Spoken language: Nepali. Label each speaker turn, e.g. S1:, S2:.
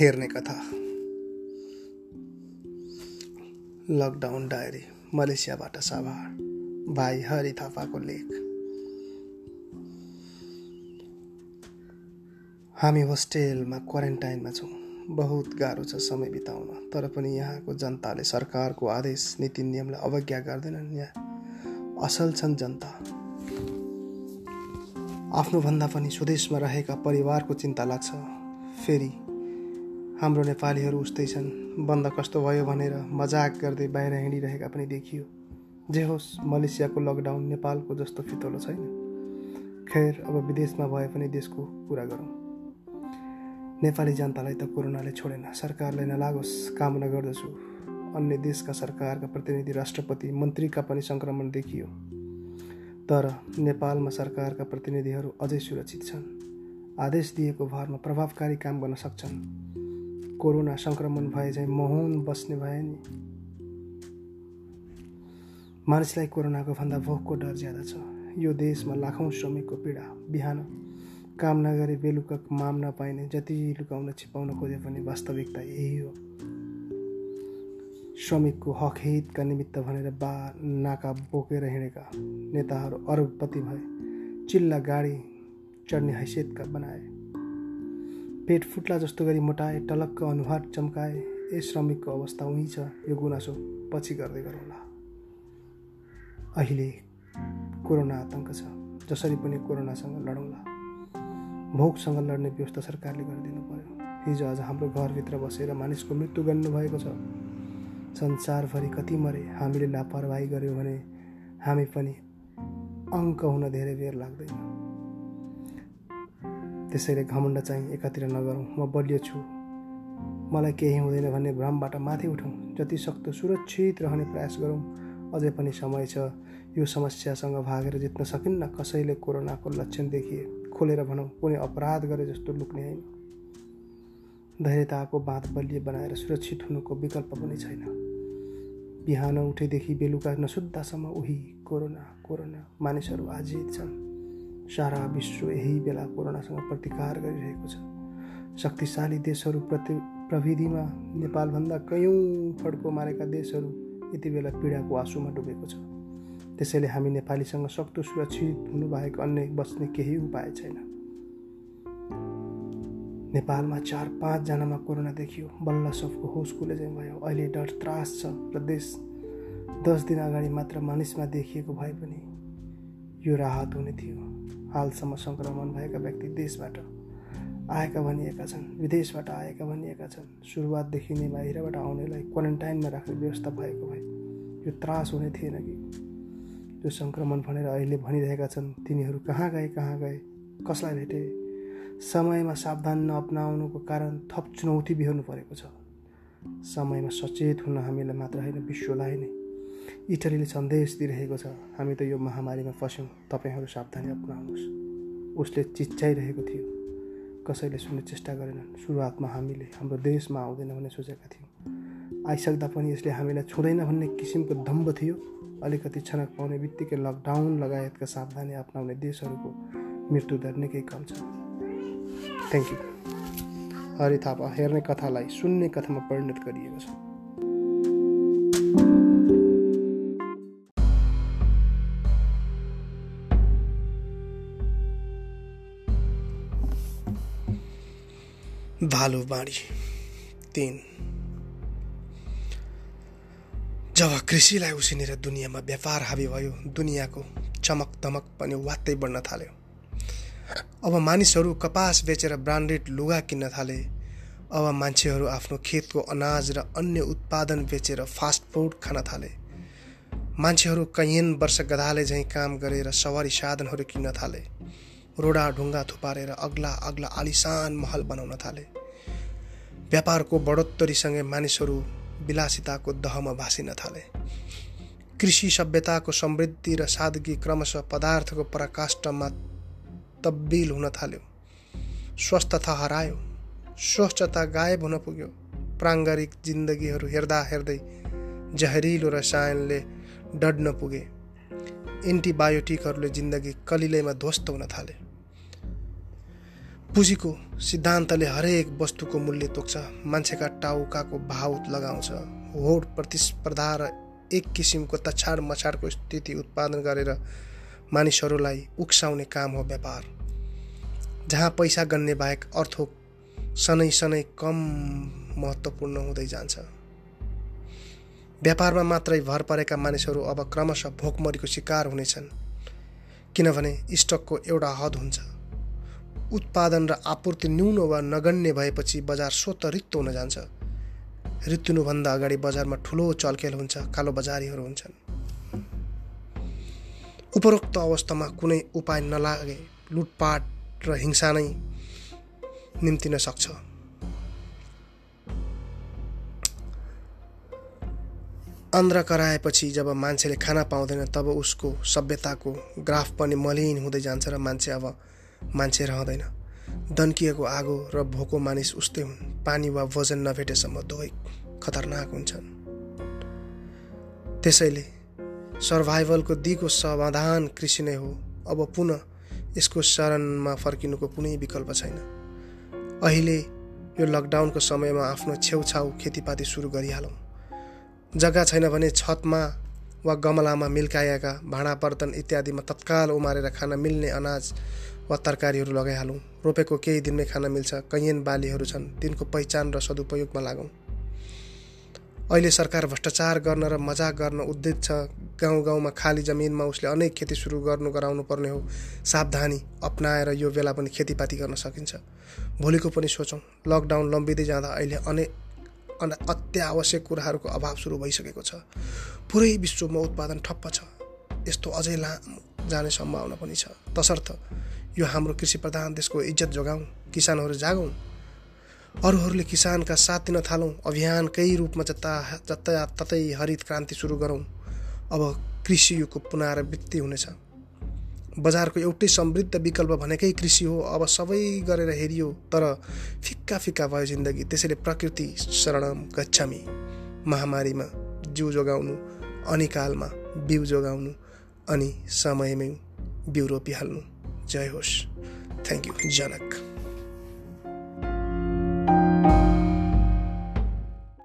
S1: हेर्ने कथा। लकडाउन डायरी मलेसियाबाट साभार भाइ हरि थापाको लेख। हामी होस्टेलमा क्वारेन्टाइनमा छौँ। बहुत गाह्रो छ समय बिताउन तर पनि यहाँको जनताले सरकारको आदेश नीति नियमलाई अवज्ञा गर्दैनन् यहाँ। असल छन् जनता। आफ्नोभन्दा पनि स्वदेशमा रहेका परिवारको चिन्ता लाग्छ। फेरि हाम्रो नेपालीहरू उस्तै छन्। बन्द कस्तो भयो भनेर मजाक गर्दै बाहिर हिँडिरहेका पनि देखियो। जे होस् मलेसियाको लकडाउन नेपालको जस्तो फितलो छैन। खैर अब विदेशमा भए पनि देशको कुरा गरौँ। नेपाली जनतालाई त कोरोनाले छोडेन। सरकारले नलागोस् कामना गर्दछु अन्य देशका सरकारका प्रतिनिधि राष्ट्रपति मन्त्रीका पनि सङ्क्रमण देखियो। तर नेपालमा सरकारका प्रतिनिधिहरू अझै सुरक्षित छन्। आदेश दिएको भरमा प्रभावकारी काम गर्न सक्छन्। कोरोना सङ्क्रमण भए चाहिँ मौन बस्ने भए नि। मानिसलाई कोरोनाको भन्दा भोकको डर ज्यादा छ। यो देशमा लाखौँ श्रमिकको पीडा बिहान काम नगरे बेलुका माम नपाइने जति लुकाउन छिपाउन खोजे पनि वास्तविकता यही हो। श्रमिकको हक हितका निमित्त भनेर बा नाका बोकेर हिँडेका नेताहरू अरबपति भए चिल्ला गाडी चढ्ने हैसियतका बनाए। पेट फुट्ला जस्तो गरी मोटाए टलक्क अनुहार चम्काए ए श्रमिकको अवस्था उही छ यो गुनासो पछि गर्दै गरौँला अहिले कोरोना आतङ्क छ जसरी पनि कोरोनासँग लडौँला। भोकसँग लड्ने व्यवस्था सरकारले गरिदिनु पर्यो। हिजो आज हाम्रो घरभित्र बसेर मानिसको मृत्यु गर्नुभएको छ। संसारभरि कति मरे हामीले लापरवाही गऱ्यौँ भने हामी पनि अङ्क हुन धेरै बेर लाग्दैन। त्यसैले घमण्ड चाहिँ एकातिर नगरौँ। म बलियो छु। मलाई केही हुँदैन भन्ने भ्रमबाट माथि उठौँ। जति सक्दो सुरक्षित रहने प्रयास गरौँ। अझै पनि समय छ। यो समस्यासँग भागेर जित्न सकिन्न। कसैले कोरोनाको लक्षण देखिए खोलेर भनौँ कुनै अपराध गरे जस्तो लुक्ने होइन। धैर्यताको बाँध बलियो बनाएर सुरक्षित हुनुको विकल्प पनि छैन। बिहान उठेदेखि बेलुका नसुत्दासम्म उही कोरोना कोरोना मानिसहरू आजित छन्। सारा विश्व यही बेला कोरोनासँग प्रतिकार गरिरहेको छ। शक्तिशाली देशहरू प्रति प्रविधिमा नेपालभन्दा कैयौँ फड्को मारेका देशहरू यति बेला पीडाको आँसुमा डुबेको छ। त्यसैले हामी नेपालीसँग सक्दो सुरक्षित हुनु बाहेक अन्य बस्ने केही उपाय छैन। नेपालमा चार पाँचजनामा कोरोना देखियो। बल्ल सबको होस चाहिँ भयो। अहिले डर त्रास छ। र देश दस दिन अगाडि मात्र मानिसमा देखिएको भए पनि यो राहत हुने थियो। हालसम्म सङ्क्रमण भएका व्यक्ति देशबाट आएका भनिएका छन् विदेशबाट आएका भनिएका छन्। सुरुवातदेखि नै बाहिरबाट आउनेलाई क्वारेन्टाइनमा राख्ने व्यवस्था भएको भए यो त्रास हुने थिएन कि? जो सङ्क्रमण भनेर अहिले भनिरहेका छन् तिनीहरू कहाँ गए कहाँ गए कसलाई भेटे? समयमा सावधान नअपनाउनुको कारण थप चुनौती बिहोर्नु परेको छ। समयमा सचेत हुन हामीलाई मात्र होइन विश्वलाई नै। इटलीले सन्देश दिइरहेको छ हामी त यो महामारीमा फस्यौँ। तपाईँहरू सावधानी अप्नाउनुहोस्। उसले चिच्चाइरहेको थियो। कसैले सुन्ने चेष्टा गरेनन्। सुरुवातमा हामीले हाम्रो देशमा आउँदैन भन्ने सोचेका थियौँ। आइसक्दा पनि यसले हामीलाई छुँदैन भन्ने किसिमको दम्ब थियो। अलिकति छनक पाउने बित्तिकै लकडाउन लगायतका सावधानी अप्नाउने देशहरूको मृत्युदर निकै कम छ। थ्याङ्क यू हरि थापा हेर्ने कथालाई सुन्ने कथामा परिणत गरिएको छ। भालु बाँडी। तिन। जब कृषिलाई उसिनेर दुनियाँमा व्यापार हाबी भयो दुनियाँको चमक दमक पनि वात्तै बढ्न थाल्यो। अब मानिसहरू कपास बेचेर ब्रान्डेड लुगा किन्न थाले। अब मान्छेहरू आफ्नो खेतको अनाज र अन्य उत्पादन बेचेर फास्ट फुड खान थाले। मान्छेहरू कैयन वर्ष गधाले झैँ काम गरेर सवारी साधनहरू किन्न थाले। रोडा ढुङ्गा थुपारेर अग्ला अग्ला आलिसान महल बनाउन थाले। व्यापारको बढोत्तरीसँगै मानिसहरू विलासिताको दहमा भासिन थाले। कृषि सभ्यताको समृद्धि र सादगी क्रमशः पदार्थको पराकाष्ठमा तब्बिल हुन थाल्यो। स्वस्थता हरायो। स्वच्छता गायब हुन पुग्यो। प्राङ्गारिक जिन्दगीहरू हेर्दा हेर्दै जहरिलो रसायनले डढ्न पुगे। एन्टिबायोटिकहरूले जिन्दगी कलिलैमा ध्वस्त हुन थाले। पुँजीको सिद्धान्तले हरेक वस्तुको मूल्य तोक्छ मान्छेका टाउकाको भाव लगाउँछ होड प्रतिस्पर्धा र एक किसिमको तछाड मछाडको स्थिति उत्पादन गरेर मानिसहरूलाई उक्साउने काम हो व्यापार। जहाँ पैसा गन्ने बाहेक अर्थ सनै सनै कम महत्त्वपूर्ण हुँदै जान्छ। व्यापारमा मात्रै भर परेका मानिसहरू अब क्रमशः भोकमरीको शिकार हुनेछन् किनभने स्टकको एउटा हद हुन्छ। उत्पादन र आपूर्ति न्यून वा नगण्य भएपछि बजार स्वत रित्तो हुन जान्छ। रित्तिनुभन्दा अगाडि बजारमा ठुलो चलखेल हुन्छ कालो बजारीहरू हुन्छन्। उपरोक्त अवस्थामा कुनै उपाय नलागे लुटपाट र हिंसा नै निम्तिन सक्छ। आन्द्र कराएपछि जब मान्छेले खाना पाउँदैन तब उसको सभ्यताको ग्राफ पनि मलिन हुँदै जान्छ र मान्छे अब मान्छे रहँदैन। दन्किएको आगो र भोको मानिस उस्तै हुन्। पानी वा भोजन नभेटेसम्म दुवै खतरनाक हुन्छन्। त्यसैले सर्भाइभलको दिगो समाधान कृषि नै हो। अब पुनः यसको शरणमा फर्किनुको कुनै विकल्प छैन। अहिले यो लकडाउनको समयमा आफ्नो छेउछाउ खेतीपाती सुरु गरिहालौँ। जग्गा छैन भने छतमा वा गमलामा मिल्काएका भाँडा बर्तन इत्यादिमा तत्काल उमारेर खान मिल्ने अनाज वा तरकारीहरू लगाइहालौँ। रोपेको केही दिनमै खान मिल्छ। कैयन बालीहरू छन्। तिनको पहिचान र सदुपयोगमा लागौँ। अहिले सरकार भ्रष्टाचार गर्न र मजाक गर्न उद्धित छ। गाउँ गाउँमा खाली जमिनमा उसले अनेक खेती सुरु गर्नु गराउनु पर्ने हो। सावधानी अप्नाएर यो बेला पनि खेतीपाती गर्न सकिन्छ। भोलिको पनि सोचौँ। लकडाउन लम्बिँदै जाँदा अहिले अनेक अत्यावश्यक कुराहरूको अभाव सुरु भइसकेको छ। पुरै विश्वमा उत्पादन ठप्प छ। यस्तो अझै लामो जाने सम्भावना पनि छ। तसर्थ यो हाम्रो कृषि प्रधान देशको इज्जत जोगाउँ किसानहरू जागौँ। अरूहरूले किसानका साथ दिन थालौँ अभियानकै रूपमा जता जता ततै हरित क्रान्ति सुरु गरौँ। अब कृषि युगको पुनरावृत्ति हुनेछ। बजारको एउटै समृद्ध विकल्प भनेकै कृषि हो अब सबै गरेर हेरियो तर फिक्का फिक्का भयो जिन्दगी त्यसैले प्रकृति शरण गच्छामी। महामारीमा जिउ जोगाउनु अनिकालमा बिउ जोगाउनु अनि समयमै बिउ रोपिहाल्नु जय होस्। Thank you Janak.